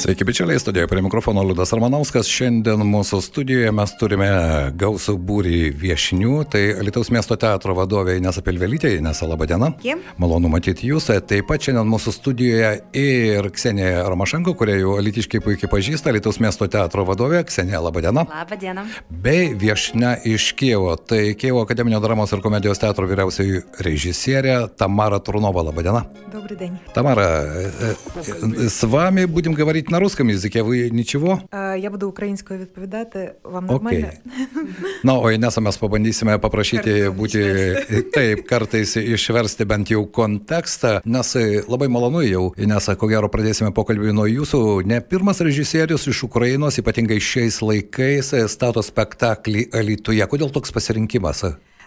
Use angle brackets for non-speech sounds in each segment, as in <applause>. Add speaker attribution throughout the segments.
Speaker 1: Sveiki, bičiuliai, studijoje prie mikrofono Liudas Armanauskas. Šiandien mūsų studijoje mes turime gausų būrį viešinių. Tai Lietuvos miesto teatro vadovė Inesa Pilvelytė. Inesa, laba diena. Malonu matyti jūs. Taip pat šiandien mūsų studijoje ir Ksenija Romašenko, kurie jau Alitiškai puikiai pažįsta. Lietuvos miesto teatro vadovė. Ksenija, laba diena.
Speaker 2: Labą dieną.
Speaker 1: Bei viešnia iš Kievo. Tai Kievo Akademinio dramos ir komedijos teatro vyriausiai režisierė Tamara Трунова. Лаба дена.
Speaker 2: Добрый день.
Speaker 1: Тамара, э, э, с вами будем говорить на русском языке. Вы ничего?
Speaker 2: А, Я буду українською відповідати. Вам
Speaker 1: Окей.
Speaker 2: нормально?
Speaker 1: Na, o Inesa mes pabandysime paprašyti
Speaker 2: Kartu
Speaker 1: būti taip, kartais išversti bent jau kontekstą, nes e, labai malonu jau, Inesa, ko gero pradėsime pokalbį nuo jūsų. Ne pirmas režisierius iš Ukrainos, ypatingai šiais laikais, e, stato spektaklį Alituje. Kodėl toks pasirinkimas?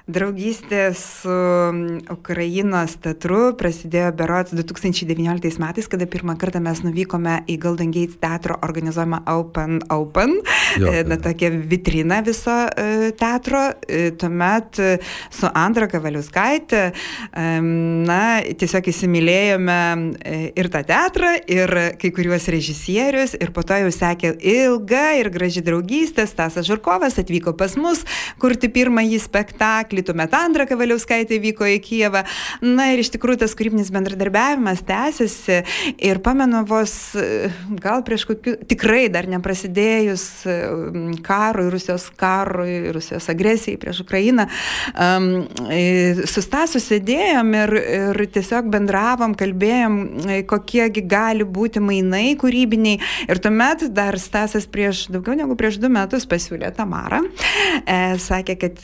Speaker 2: Draugystė su mm, Ukrainos teatru prasidėjo berots 2019 metais, kada pirmą kartą mes nuvykome į Golden Gates teatro organizuojamą Open Open,
Speaker 1: Jo,
Speaker 2: e, na tokia vitrina viso e, teatro. E, Tuomet su Andra Kavaliuskaitė, na, tiesiog įsimylėjome ir tą teatrą, ir kai kuriuos režisierius, ir po to jau sekė ilga ir graži draugystė. Stasas Žurkovas atvyko pas mus kurti pirmąjį spektaklį, tuomet Andra Kavaliauskaitė vyko į Kijevą. Na ir iš tikrųjų tas kūrybinis bendradarbiavimas tęsiasi ir pamenu vos gal prieš kokiu, tikrai dar neprasidėjus e, karui, Rusijos karui, Rusijos agresijai prieš Ukrainą, um, su Stasu sėdėjom ir, ir tiesiog bendravom, kalbėjom, kokiegi gali būti mainai kūrybiniai. Ir tuomet dar Stasas prieš daugiau negu prieš du metus pasiūlė Tamarą. E, sakė, kad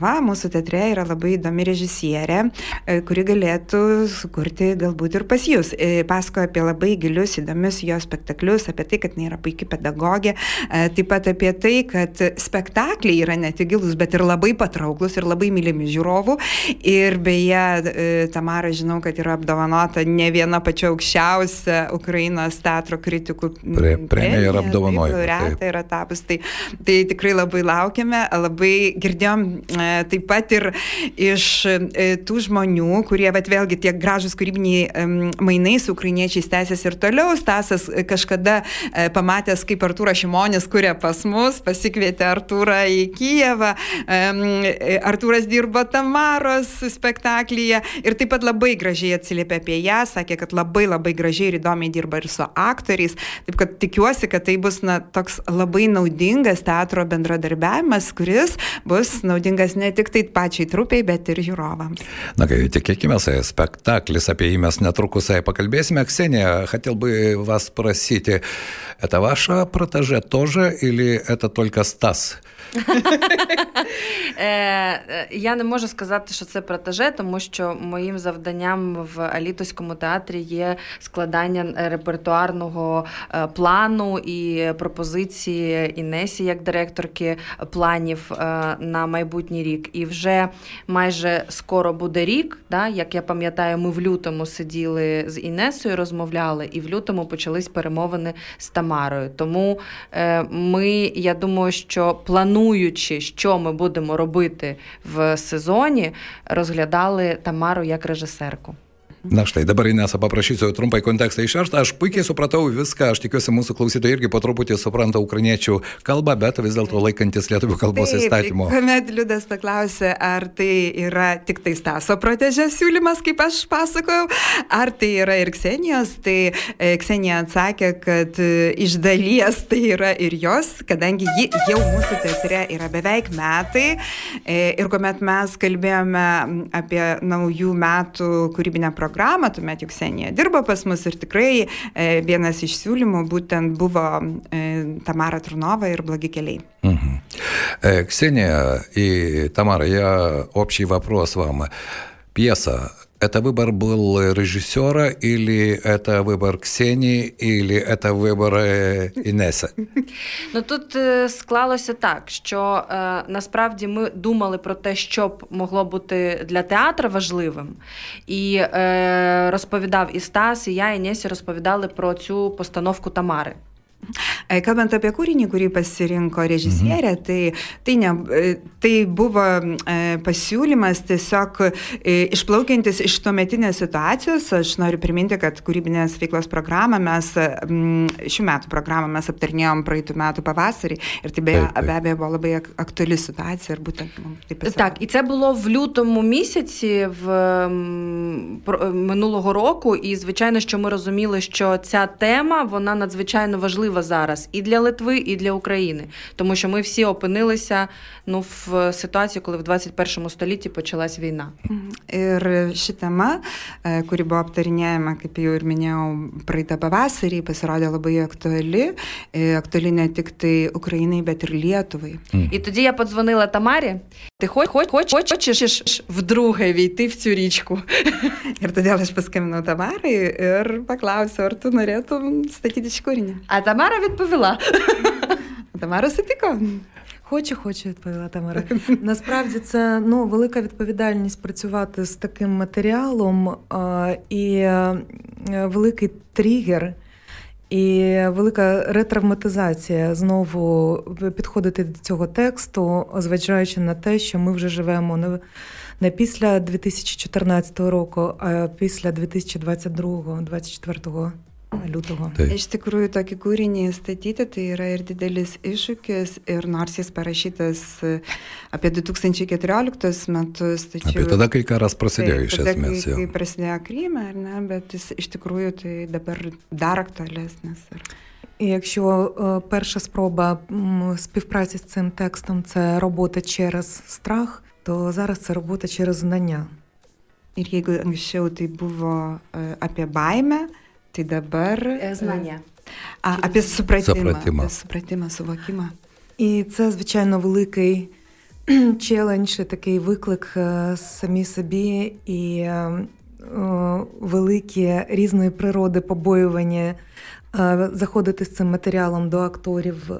Speaker 2: va, mūsų teatre yra labai įdomi režisierė, e, kuri galėtų sukurti galbūt ir pas jūs. E, pasakojo apie labai gilius, įdomius jo spektaklius, apie tai, kad jinai yra puikia pedagogė, e, taip pat apie tai, kad spektakliai yra ne tik gilus, bet ir labai patrauklus ir labai mylimi žiūrovų. Ir beje, Tamara žinau, kad yra apdovanota ne viena pačia aukščiausia Ukrainos teatro kritikų
Speaker 1: Pre- premija ir apdovanojimai, taip.
Speaker 2: Laureatė yra tapus. Tai, tai tikrai labai laukiame, labai girdėjom e, taip pat ir iš e, tų žmonių, kurie, bet vėlgi tie gražus kūrybiniai mainai su ukrainiečiais tęsiasi ir toliau. Stasas e, kažkada e, pamatęs, kaip Artūras Šimonis kuria pas mus, pasikvietė Artūrą į Kijevą. Artūras dirbo Tamaros spektaklyje ir taip pat labai gražiai atsiliepė apie ją, sakė, kad labai labai gražiai ir įdomiai dirba ir su aktoriais. Taip kad tikiuosi, kad tai bus na, toks labai naudingas teatro bendradarbiavimas, kuris bus naudingas ne tik tai pačiai trupiai, bet ir žiūrovams.
Speaker 1: На tikėkime, спектакль, apie jį mes netrukus и поkalbėsime. Ксения, хотел бы вас спросить, это ваша протеже тоже или это только Стас? <laughs>
Speaker 3: Е, е, Я не можу сказати, що це протеже, тому що моїм завданням в Алітовському театрі є складання е, репертуарного е, плану і пропозиції Інесі як директорки планів е, на майбутній рік. І вже майже скоро буде рік. Да? Як я пам'ятаю, ми в лютому сиділи з Інесою, розмовляли, і в лютому почались перемовини з Тамарою. Тому е, ми, я думаю, що плануючи, що ми будемо робити в сезоні, розглядали Тамару як режисерку.
Speaker 1: Na štai, dabar Inesa paprašysiu trumpai kontekstą išversti. Aš puikiai supratau viską, aš tikiuosi mūsų klausytojai irgi po truputį supranta ukrainiečių kalbą, bet vis dėlto laikantis lietuvių kalbos įstatymo.
Speaker 2: Kuomet Liudas paklausė, ar tai yra tik tai Staso protežės siūlymas, kaip aš pasakojau, ar tai yra ir Ksenijos, tai e, Ksenija atsakė, kad e, iš dalies tai yra ir jos, kadangi ji jau mūsų teatre yra beveik metai e, ir kuomet mes kalbėjome apie naujų metų kūrybinę programą, tuomet juk Ksenija dirbo pas mus ir tikrai e, vienas iš siūlymų būtent buvo e, Tamara Trunova ir blogi keliai.
Speaker 1: Мгм. Э, Ксения и Тамара, я общий вопрос вам. Пьеса Это выбор был режиссера, или это выбор Ксении, или это выбор э, Инессы? <laughs>
Speaker 3: Ну тут е, склалося так, що е, насправді ми думали про те, що б могло бути для театру важливим. І е, розповідав і Стас, і я, і Несі розповідали про цю постановку Тамари.
Speaker 2: E, kalbant apie kūrinį, kurį pasirinko režisierė, mhm. tai, tai, ne, e, tai buvo e, pasiūlymas tiesiog išplaukiantis iš tuometinės situacijos. Aš noriu priminti, kad kūrybinės veiklos programą mes, šių metų programą mes aptarnėjom praeitų metų pavasarį ir tai be, be abejo buvo labai aktuali situacija ir būtent
Speaker 3: taip pasirodė. Так, і це було в лютому місяці в минулого року, і звичайно, що ми розуміли, що ця тема вона надзвичайно важлива зараз і для Литви, і для України, тому що ми всі опинилися ну, в ситуації, коли в 21 столітті почалась війна.
Speaker 2: Ir ši tema, kuri buvo aptarinėjama, kaip jau ir minėjau, praeitą pavasarį, pasirodė labai aktuali, aktuali не tik tai Україні, bet ir Lietuvai.
Speaker 3: І тоді я подзвонила Тамарі. Ти хоч, хоч, хоч, хочеш вдруге війти в цю річку?
Speaker 2: Ir todėl aš paskambinau Tamarai ir paklausiau, ar tu norėtum statyti šį kūrinį.
Speaker 3: А Тамара відповіла. <laughs>
Speaker 2: Тамара сутiko.
Speaker 4: Хочу, хочу, відповіла Тамара. <laughs> Насправді це ну, велика відповідальність працювати з таким матеріалом а, і а, великий тригер. І велика ретравматизація знову підходити до цього тексту, зважаючи на те, що ми вже живемо не, не після 2014 року, а після 2022-2024 liūtuvo.
Speaker 2: Tai. Iš tikrųjų, tokį kūrinį statyti tai yra ir didelis iššūkis, ir nors jis parašytas apie 2014 metus.
Speaker 1: Tačiau, apie tada, kai karas prasidėjo tai, iš tada, esmės.
Speaker 2: Kai, kai prasidėjo Kryme, ar ne, bet jis iš tikrųjų tai dabar dar aktualesnis. Ir...
Speaker 4: Якщо перша спроба співпраці з цим текстом це робота через страх, то зараз це робота через знання.
Speaker 2: Ir jeigu anksčiau tai buvo apie baimę, Tai dabar.
Speaker 3: Знання.
Speaker 2: А, apie supratimą. Supratimą. Supratimą, suvokimą.
Speaker 4: І це, звичайно, великий <clears throat> челендж, такий виклик самі собі і великі різної природи побоювання заходити з цим матеріалом до акторів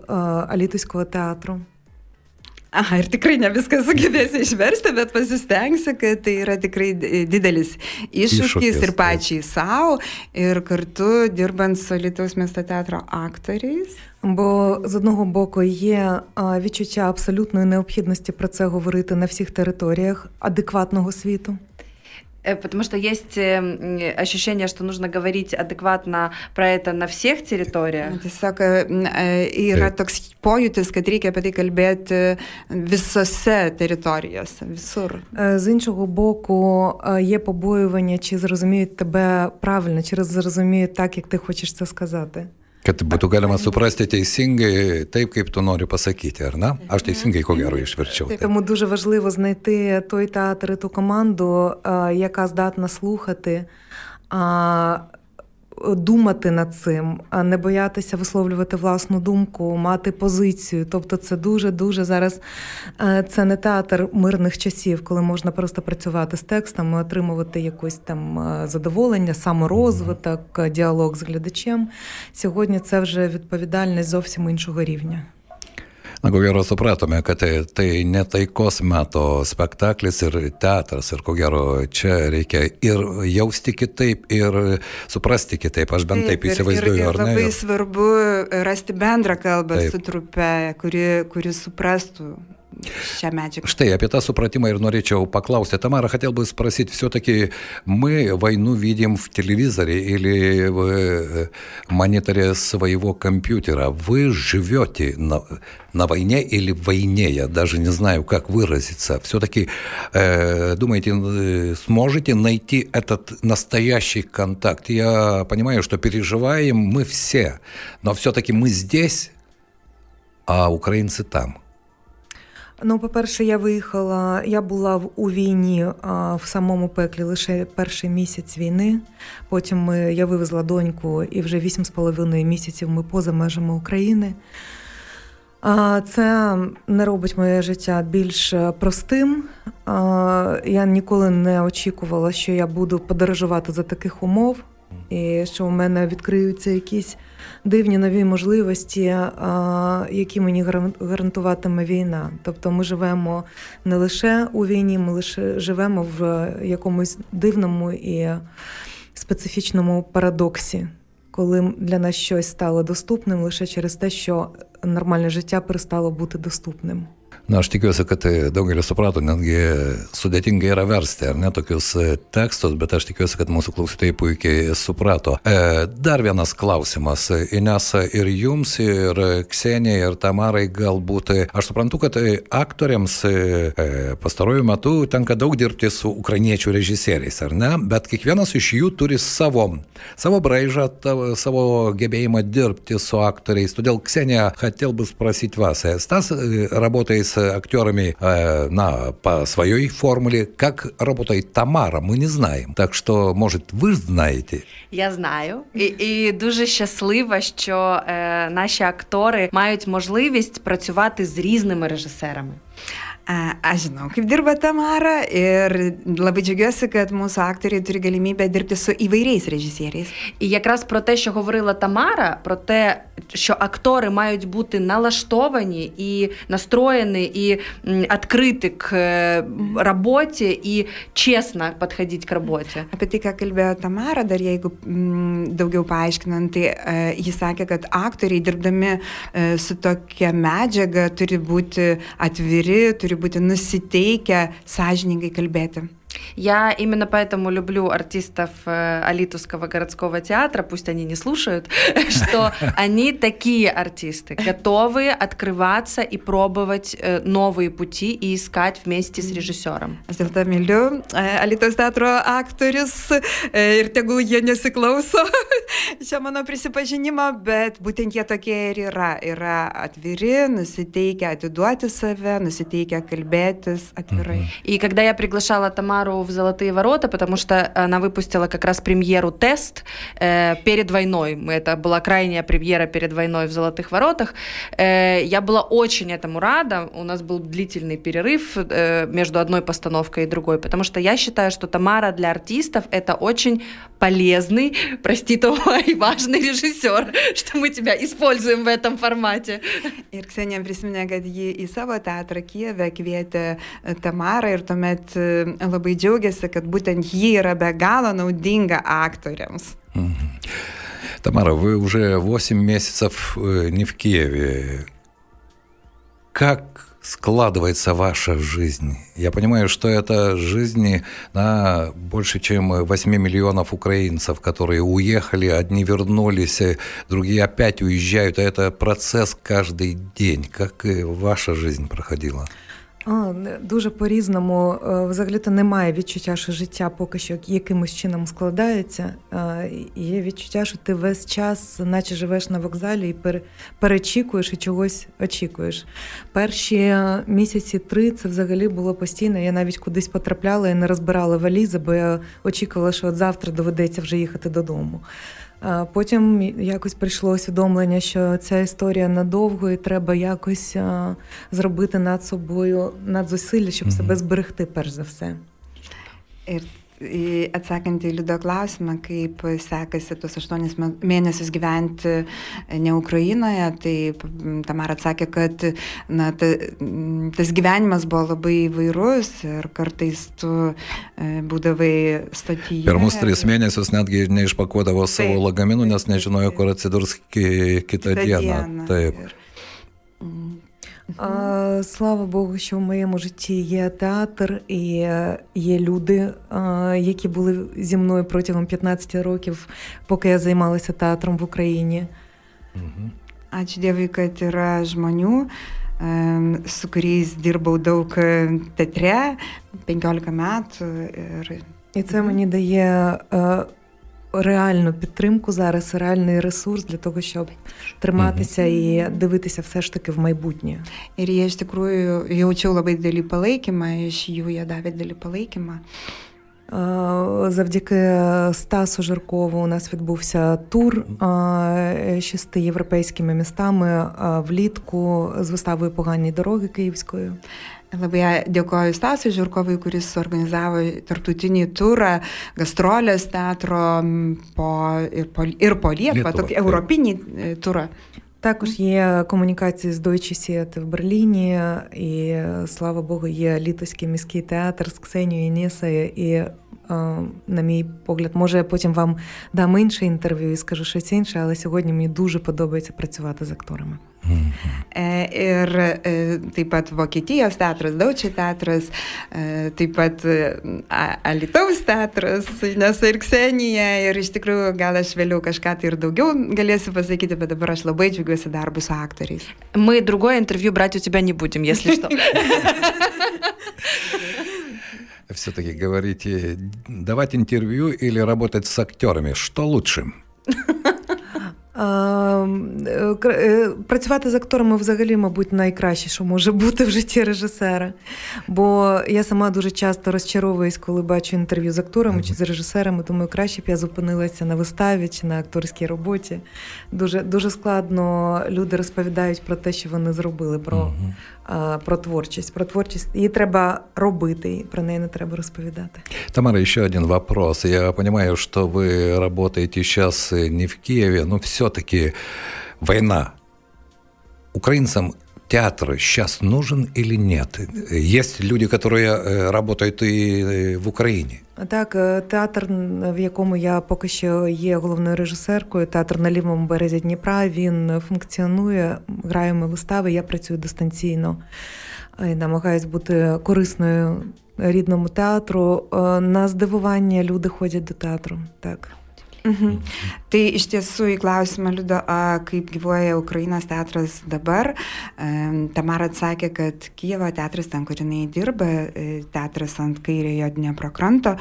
Speaker 4: Алітуського театру.
Speaker 2: Aha, ir tikrai ne viską sugebėsiu išversti, bet pasistengsiu, kad tai yra tikrai didelis iššūkis, iššūkis ir pačiai savo, ir kartu dirbant su Lietuvos miesto teatro aktoriais.
Speaker 4: Бо з одного боку є відчуття абсолютної необхідності про це говорити на всіх територіях адекватного світу.
Speaker 3: Э, потому что есть ощущение, что нужно говорить адekvatно про это на всех teritorijose.
Speaker 2: Tiesiog yra toks pojūtis, kad reikia apie tai kalbėti visose teritorijose, visur.
Speaker 4: З іншого боку, є побоювання, чи зрозуміють тебе правильно, чи зрозуміють так, як ти хочеш це сказати.
Speaker 1: Kad būtų galima suprasti teisingai taip, kaip tu nori pasakyti, ar ne? Aš teisingai, ko gero, išverčiau.
Speaker 4: Так. Тому дуже важливо знайти той театр і ту команду, яка здатна слухати, думати над цим, не боятися висловлювати власну думку, мати позицію. Тобто, це дуже дуже зараз це не театр мирних часів, коли можна просто працювати з текстами, отримувати якось там задоволення, саморозвиток, діалог з глядачем. Сьогодні це вже відповідальність зовсім іншого рівня.
Speaker 1: Na, ko gero supratome, kad tai, tai ne taikos meto spektaklis ir teatras ir ko gero čia reikia ir jausti kitaip, ir suprasti kitaip. Aš bent taip, taip įsivaizduoju,
Speaker 2: ir, ir, ir ar ne? Labai svarbu rasti bendrą kalbą taip. su trupe, kuri, kuri suprastų šią медžiагу.
Speaker 1: Штай, apie tą суpratimą ir norėčiau поклаусти. Тамара, хотел бы спросить, все-таки мы войну видим в телевизоре или в э, мониторе своего компьютера. Вы живете на, на войне или в войне, я даже не знаю, как выразиться. Все-таки, э, думаете, э, сможете найти этот настоящий контакт? Я понимаю, что переживаем мы все, но все-таки мы здесь, а украинцы там –
Speaker 4: Ну, по-перше, я виїхала, я була у війні а, в самому пеклі лише перший місяць війни. Потім ми, я вивезла доньку, і вже вісім з половиною місяців ми поза межами України. А, Це не робить моє життя більш простим. А, Я ніколи не очікувала, що я буду подорожувати за таких умов, і що у мене відкриються якісь дивні нові можливості, які мені гарантуватиме війна. Тобто ми живемо не лише у війні, ми лише живемо в якомусь дивному і специфічному парадоксі. коли для нас щось стало доступним лише через те, що нормальне життя перестало бути доступним.
Speaker 1: Na, aš tikiuosi, kad daugelis suprato, netgi sudėtinga yra versti, ar ne, tokius tekstus, bet aš tikiuosi, kad mūsų klausytojai puikiai suprato. E, dar vienas klausimas. Inesa ir jums, ir Ksenija, ir Tamarai galbūt. Aš suprantu, kad aktoriams e, pastarojų metų tenka daug dirbti su ukrainiečių režisieriais, ar ne? Bet kiekvienas iš jų turi savo, savo braižą, savo gebėjimą dirbti su aktoriais. Todėl, Ksenija, хотел бы спросить вас. Стас работает с актерами э, на, по своей формуле. Как работает Тамара, мы не знаем. Так что, может, ви знаєте?
Speaker 3: Я знаю. І і дуже щаслива, що е, наші актори мають можливість працювати з різними режисерами.
Speaker 2: Aš žinau, kaip dirba Tamara ir labai džiaugiuosi, kad mūsų aktoriai turi galimybę dirbti su įvairiais režisieriais.
Speaker 3: І якраз про те, що говорила Тамара, про те, що актори мають бути налаштовані і настроєні, і відкриті к роботі, і чесно підходити к роботі.
Speaker 2: Apie tai, ką kalbėjo Tamara, dar jeigu m, daugiau paaiškinant, tai e, jis sakė, kad aktoriai dirbdami e, su tokia medžiaga turi būti atviri, turi būti nusiteikę sąžiningai kalbėti.
Speaker 3: Я именно поэтому люблю артистов Алитовского городского театра, пусть они не слушают, <laughs> что они такие артисты, готовые открываться и пробовать новые пути и искать вместе с режиссером.
Speaker 2: Aš dėl to myliu Alitos teatro aktorius ir tegul jie nesiklauso šio mano prisipažinimo, bet būtent jie tokie ir yra. Yra atviri, nusiteikę atiduoti save, nusiteikę kalbėtis atvirai.
Speaker 3: И когда я приглашала Тамару в «Золотые ворота», потому что она выпустила как раз премьеру «Тест» э, перед войной. Это была крайняя премьера перед войной в «Золотых воротах». Э, я была очень этому рада. У нас был длительный перерыв э, между одной постановкой и другой, потому что я считаю, что Тамара для артистов – это очень полезный, прости того, и важный режиссер, что мы тебя используем в этом формате.
Speaker 2: Ir Ksenija prisiminė, kad ji į savo teatrą Kijeve kvietė Tamarą ir tuomet labai džiaugiasi, kad būtent ji yra be gало наудинга акторams.
Speaker 1: Тамара, вы уже 8 месяцев не в Киеве. Как складывается ваша жизнь? Я понимаю, что это жизни на больше, чем 8 миллионов украинцев, которые уехали, одни вернулись, другие опять уезжают. Это процесс каждый день. Как ваша жизнь проходила?
Speaker 4: Дуже по-різному. Взагалі-то немає відчуття, що життя поки що якимось чином складається. Є відчуття, що ти весь час, наче живеш на вокзалі і перечікуєш і чогось очікуєш. Перші місяці три це взагалі було постійно. Я навіть кудись потрапляла і не розбирала валізи, бо я очікувала, що от завтра доведеться вже їхати додому. Потім якось прийшло усвідомлення, що ця історія надовго і треба якось зробити над собою надзусилля, щоб mm-hmm. себе зберегти, перш за все.
Speaker 2: Ir atsakant į Liudo klausimą, kaip sekasi tuos aštuonis mėnesius gyventi ne Ukrainoje, tai Tamara atsakė, kad na, ta, tas gyvenimas buvo labai įvairus ir kartais tu būdavai stotyje.
Speaker 1: Pirmus tris mėnesius netgi neišpakuodavo savo taip, lagaminų, nes nežinojo, kur atsidurs kitą, kitą dieną. dieną. Taip. Ir,
Speaker 4: А, Слава Богу, що в моєму житті є театр і є люди, які були зі мною протягом 15 років, поки я займалася театром в Україні.
Speaker 2: Ačiū Dievui, kad yra žmonių, su kuriais dirbau daug teatre, 15 metų. Ir...
Speaker 4: І це мені дає реальну підтримку зараз, реальний ресурс для того, щоб триматися і дивитися все ж таки в майбутнє.
Speaker 2: Ir jie iš tikrųjų jaučiau labai didelį palaikymą, iš jų jie davė didelį palaikymą.
Speaker 4: Завдяки Стасу Жиркову у нас відбувся тур шести європейськими містами влітку з виставою Погані дороги Київською.
Speaker 2: Labai dėkoju Stasui Žirkovui, kuris organizavo tarptautinį turą, gastrolės teatro po, ir, po, ir po Lietuvą, tokį europinį turą.
Speaker 4: Також є комунікації з Deutsche Theater в Берліні, і слава Богу, є Літовський міський театр з Ксенією Нісою і на мій погляд. Може, я потім вам дам інше інтерв'ю і скажу щось інше, але сьогодні мені дуже подобається працювати з акторами.
Speaker 2: Ir taip pat Vokietijos teatras, Daučiai teatras, taip pat Alitaus teatras, nes ir Ksenija, ir iš tikrųjų gal aš vėliau kažką tai ir daugiau galėsiu pasakyti, bet dabar aš labai džiaugiuosi darbu su aktoriais.
Speaker 3: Мы другое интервью брать у тебя не будем, если <laughs> что.
Speaker 1: Все-таки говорите, давать интервью или работать с актерами, что лучше? <laughs>
Speaker 4: Працювати з акторами взагалі, мабуть, найкраще, що може бути в житті режисера. Бо я сама дуже часто розчаровуюсь, коли бачу інтерв'ю з акторами чи з режисерами. Думаю, краще б я зупинилася на виставі чи на акторській роботі. Дуже дуже складно люди розповідають про те, що вони зробили, про про творчість. Про творчість її треба робити, про неї не треба розповідати.
Speaker 1: Тамара, еще один вопрос. Я понимаю, что вы работаете сейчас не в Киеве, но все-таки война. Украинцам театр сейчас нужен или нет? Есть люди, которые работают и в Україні.
Speaker 4: Так, театр, в якому я поки що є головною режисеркою, театр на лівому березі Дніпра, він функціонує, граємо вистави, я працюю дистанційно і намагаюсь бути корисною рідному театру. На здивування люди ходять до театру. Так.
Speaker 2: Mhm. Tai iš tiesų į klausimą, Liudo, kaip gyvuoja Ukrainos teatras dabar, Tamara atsakė, kad Kievo teatras, ten, kur jinai dirba, teatras ant kairiojo Dniepro kranto,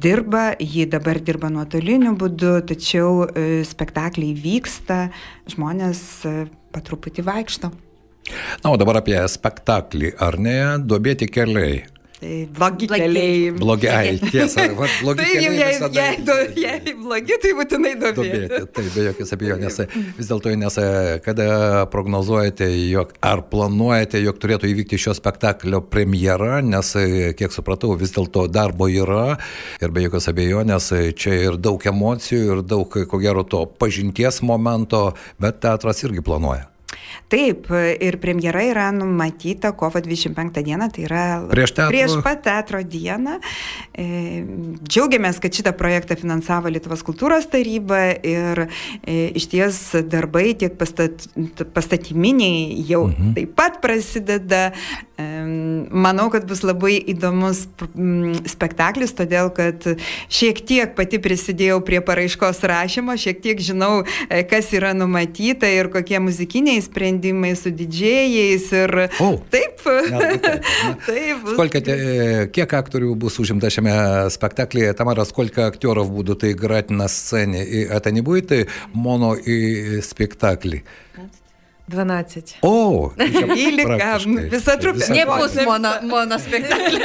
Speaker 2: dirba, ji dabar dirba nuotoliniu būdu, tačiau spektakliai vyksta, žmonės patruputį vaikšto.
Speaker 1: Na, o dabar apie spektaklį, ar ne, duobėti keliai.
Speaker 2: Tai blogi keliai.
Speaker 1: Blogi, ai, tiesa, va, <laughs> blogi
Speaker 2: tai
Speaker 1: keliai.
Speaker 2: Jei,
Speaker 1: visada...
Speaker 2: jei, do, jei blogi, tai būtinai dobėti.
Speaker 1: dobėti. Tai be jokios abejonės. Vis dėlto, nes kada prognozuojate, jog ar planuojate, jog turėtų įvykti šio spektaklio premjera, nes, kiek supratau, vis dėlto darbo yra ir be jokios abejonės čia ir daug emocijų, ir daug, ko gero, to pažinties momento, bet teatras irgi planuoja.
Speaker 2: Taip, ir premjera yra numatyta kovo 25 dieną, tai yra
Speaker 1: prieš, teatro...
Speaker 2: prieš pat teatro dieną. E, džiaugiamės, kad šitą projektą finansavo Lietuvos kultūros taryba ir e, iš ties darbai tiek pastat, pastatyminiai jau mhm. taip pat prasideda. Manau, kad bus labai įdomus spektaklis, todėl kad šiek tiek pati prisidėjau prie paraiškos rašymo, šiek tiek žinau, e, kas yra numatyta ir kokie muzikiniai sprendimai su didžėjais. Ir...
Speaker 1: O,
Speaker 2: taip.
Speaker 1: Na, okay. <laughs> Na.
Speaker 2: taip.
Speaker 1: Skolkite, kiek aktorių bus užimta šiame spektaklyje? Tamara, сколько актеров будут играть на сцене? И это не будет моно и спектакли?
Speaker 4: 12.
Speaker 1: О,
Speaker 2: 12 вся трупа.
Speaker 3: Не бус моно, моноспектакль.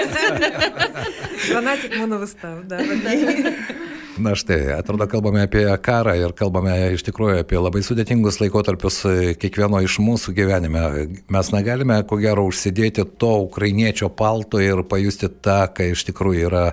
Speaker 4: 12 monovistав, да. <laughs>
Speaker 1: Na štai, atrodo, kalbame apie karą ir kalbame iš tikrųjų apie labai sudėtingus laikotarpius kiekvieno iš mūsų gyvenime. Mes negalime, ko gero, užsidėti to ukrainiečio palto ir pajusti tą, ką iš tikrųjų yra,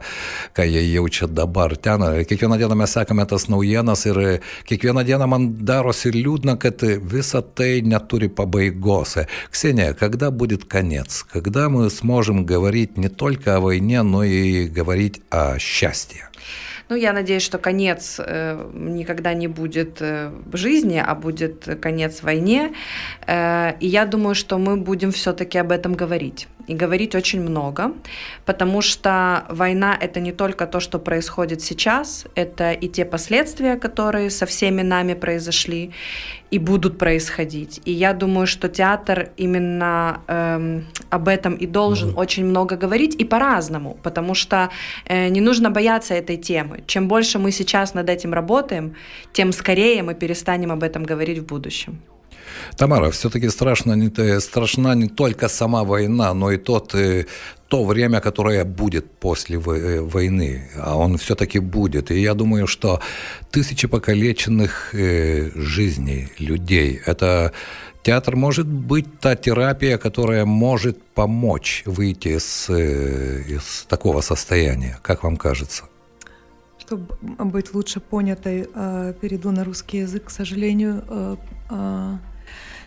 Speaker 1: ką jie jaučia dabar ten. Kiekvieną dieną mes sekame tas naujienas ir kiekvieną dieną man darosi liūdna, kad visa tai neturi пабайгос. Ксения, когда будет конец? Когда мы сможем говорить не только о войне, но и говорить о счастье?
Speaker 3: Ну, я надеюсь, что конец э, никогда не будет э, в жизни, а будет конец войне. Э, и я думаю, что мы будем все-таки об этом говорить. И говорить очень много, потому что война это не только то, что происходит сейчас, это и те последствия, которые со всеми нами произошли и будут происходить. И я думаю, что театр именно эм, об этом и должен mm очень много говорить и по-разному, потому что э, не нужно бояться этой темы. Чем больше мы сейчас над этим работаем, тем скорее мы перестанем об этом говорить в будущем.
Speaker 1: Тамара, все-таки страшно не, страшна не только сама война, но и тот, то время, которое будет после войны, а он все-таки будет. И я думаю, что тысячи покалеченных жизней людей, это театр может быть та терапия, которая может помочь выйти из, из такого состояния, как вам кажется?
Speaker 4: Чтобы быть лучше понятой, перейду на русский язык, к сожалению.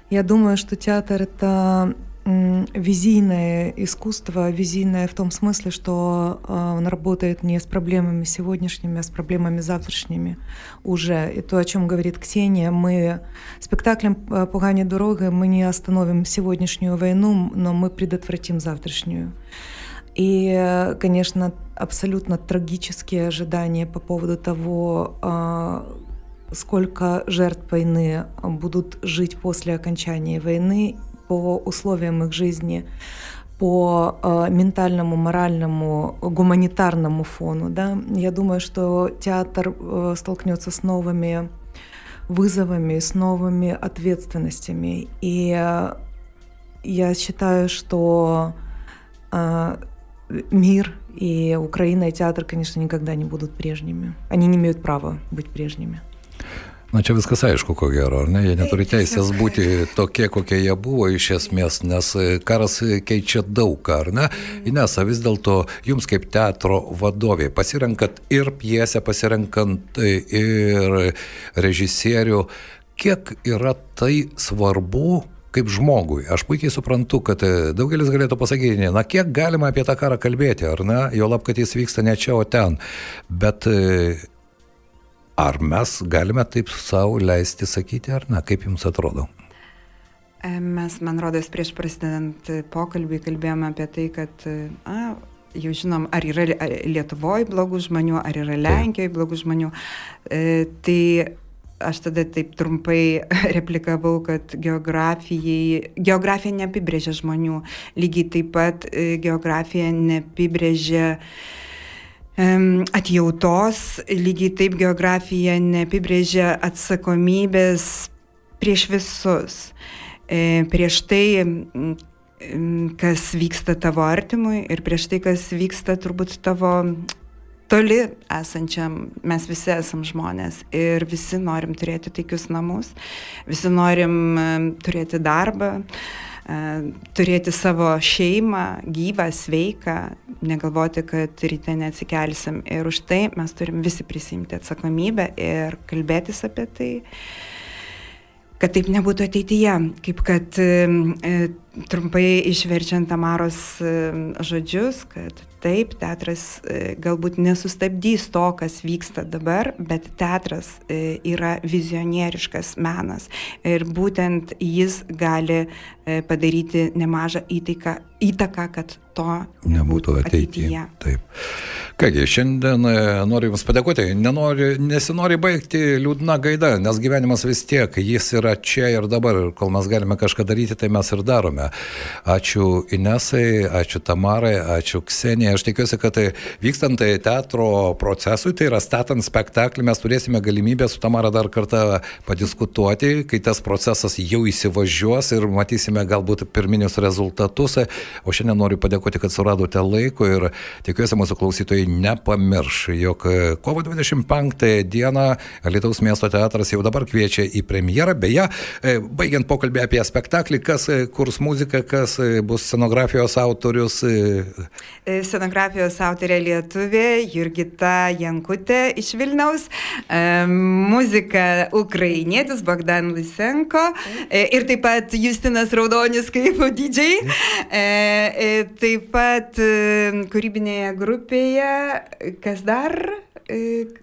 Speaker 4: Я думаю, что театр это визийное искусство, визийное в том смысле, что он работает не с проблемами сегодняшними, а с проблемами завтрашними уже. И то, о чем говорит Ксения, мы спектаклем «Пугание дороги» мы не остановим сегодняшнюю войну, но мы предотвратим завтрашнюю. И, конечно, абсолютно трагические ожидания по поводу того, сколько жертв войны будут жить после окончания войны по условиям их жизни, по э, ментальному, моральному, гуманитарному фону. Да? Я думаю, что театр э, столкнется с новыми вызовами, с новыми ответственностями. И э, я считаю, что э, мир и Украина и театр, конечно, никогда не будут прежними. Они не имеют права быть прежними.
Speaker 1: Na čia viskas aišku, ko gero, ar ne? Jie neturi teisės būti tokie, kokie jie buvo iš esmės, nes karas keičia daug ar ne? Inesa, vis dėlto jums kaip teatro vadovė, pasirenkat ir pjesę, pasirenkant ir režisierių, kiek yra tai svarbu kaip žmogui. Aš puikiai suprantu, kad daugelis galėtų pasakyti, na kiek galima apie tą karą kalbėti, ar ne, jo lab, kad jis vyksta ne čia, o ten. Bet Ar mes galime taip savo leisti sakyti, ar ne? Kaip jums atrodo?
Speaker 2: Mes, man rodos, prieš prasidedant pokalbį kalbėjome apie tai, kad a, jau žinom, ar yra Lietuvoje blogų žmonių, ar yra Lenkijoje blogų žmonių. E, tai aš tada taip trumpai <laughs> replikavau, kad geografija neapibrėžia žmonių. Lygiai taip pat e, geografija neapibrėžia atjautos, lygiai taip geografija neapibrėžia atsakomybės prieš visus, e, prieš tai, kas vyksta tavo artimui ir prieš tai, kas vyksta turbūt tavo toli esančiam, mes visi esam žmonės ir visi norim turėti taikius namus, visi norim turėti darbą, turėti savo šeimą, gyvą, sveiką, negalvoti, kad ryte neatsikelsim. Ir už tai mes turim visi prisimti atsakomybę ir kalbėtis apie tai, kad taip nebūtų ateityje. Kaip kad e, trumpai išverčiant Tamaros e, žodžius, kad taip, teatras e, galbūt nesustabdys to, kas vyksta dabar, bet teatras e, yra vizionieriškas menas ir būtent jis gali padaryti nemažą įtaiką, įtaką, kad to nebūtų ateityje.
Speaker 1: Taip. Kągi, šiandien noriu Jums padėkoti. Nenori, nesinori baigti liūdna gaida, nes gyvenimas vis tiek, jis yra čia ir dabar. Ir kol mes galime kažką daryti, tai mes ir darome. Ačiū Inesai, ačiū Tamarai, ačiū Ksenijai. Aš tikiuosi, kad tai vykstant tai teatro procesui, tai yra statant spektaklį, mes turėsime galimybę su Tamara dar kartą padiskutuoti, kai tas procesas jau įsivažiuos ir matysime galbūt pirminius rezultatus. O šiandien noriu padėkoti, kad suradote laiko ir tikiuosi mūsų klausytojai nepamirš, jog kovo 25 dieną Lietuvos miesto teatras jau dabar kviečia į premjerą. Beje, baigiant pokalbį apie spektaklį, kas kurs muziką, kas bus scenografijos autorius.
Speaker 2: Scenografijos autorė lietuvė Jurgita Jankutė iš Vilniaus, muzika ukrainietis Bogdan Lysenko ir taip pat Justinas Raudonis kaip didžiai. Taip pat kūrybinėje grupėje, kas dar?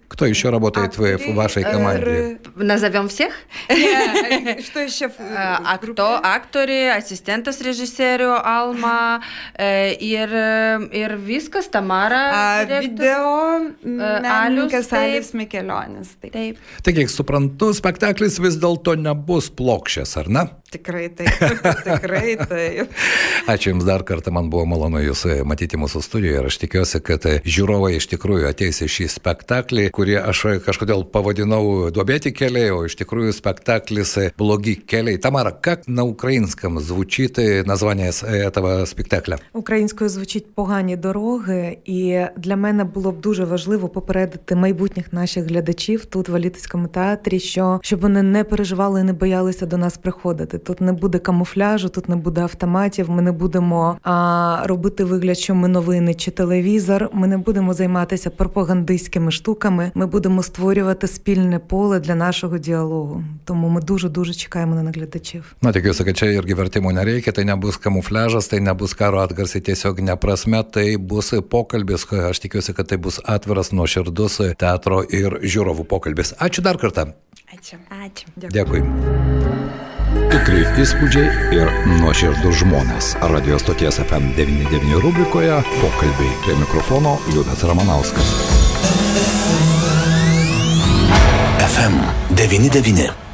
Speaker 1: Кто еще работает в, в вашей команде?
Speaker 3: Назовем всех?
Speaker 2: Не, что еще? <laughs>
Speaker 3: А кто? Акторы, ассистентас режиссеру Alma ir, ir viskas, Tamara.
Speaker 2: Video menininkas Alius Mikelionis.
Speaker 1: Taip. taip. Tai kiek suprantu, spektaklis vis dėlto nebus plokščias, ar ne?
Speaker 2: Tikrai taip. Tikrai taip.
Speaker 1: Ačiū Jums dar kartą, man buvo malonu Jūs matyti mūsų studijoje ir aš tikiuosi, kad žiūrovai iš tikrųjų ateis į šį spektaklį, kurį aš kažkodėl pavadinau duobėti keliai, o iš tikrųjų spektaklis blogi келей. Тамара, как на українському звучить названня этого спектакля?
Speaker 4: Українською звучить погані дороги, і для мене було б дуже важливо попередити майбутніх наших глядачів тут в Алітицькому театрі, що щоб вони не переживали і не боялися до нас приходити. Тут не буде камуфляжу, тут не буде автоматів. Ми не будемо а, робити вигляд, що ми новини чи телевізор. Ми не будемо займатися пропагандистськими різними штуками. Ми будемо створювати спільне поле для нашого діалогу. Тому ми дуже дуже чекаємо на наглядачів.
Speaker 1: Na, tikiuosi, kad čia irgi vertimų nereikia, tai nebus kamufliažas, tai nebus karo atgarsiai tiesiog neprasme, tai bus pokalbis, aš tikiuosi, kad tai bus atviras, nuoširdus teatro ir žiūrovų pokalbis. Ačiū dar kartą.
Speaker 2: Ačiū.
Speaker 3: Ačiū.
Speaker 1: Dėkui.
Speaker 5: Tikrai įspūdžiai ir nuoširdus žmonės. Radio stoties FM99 rubrikoje pokalbiai prie mikrofono Liudas Ramanauskas.
Speaker 6: FM 99.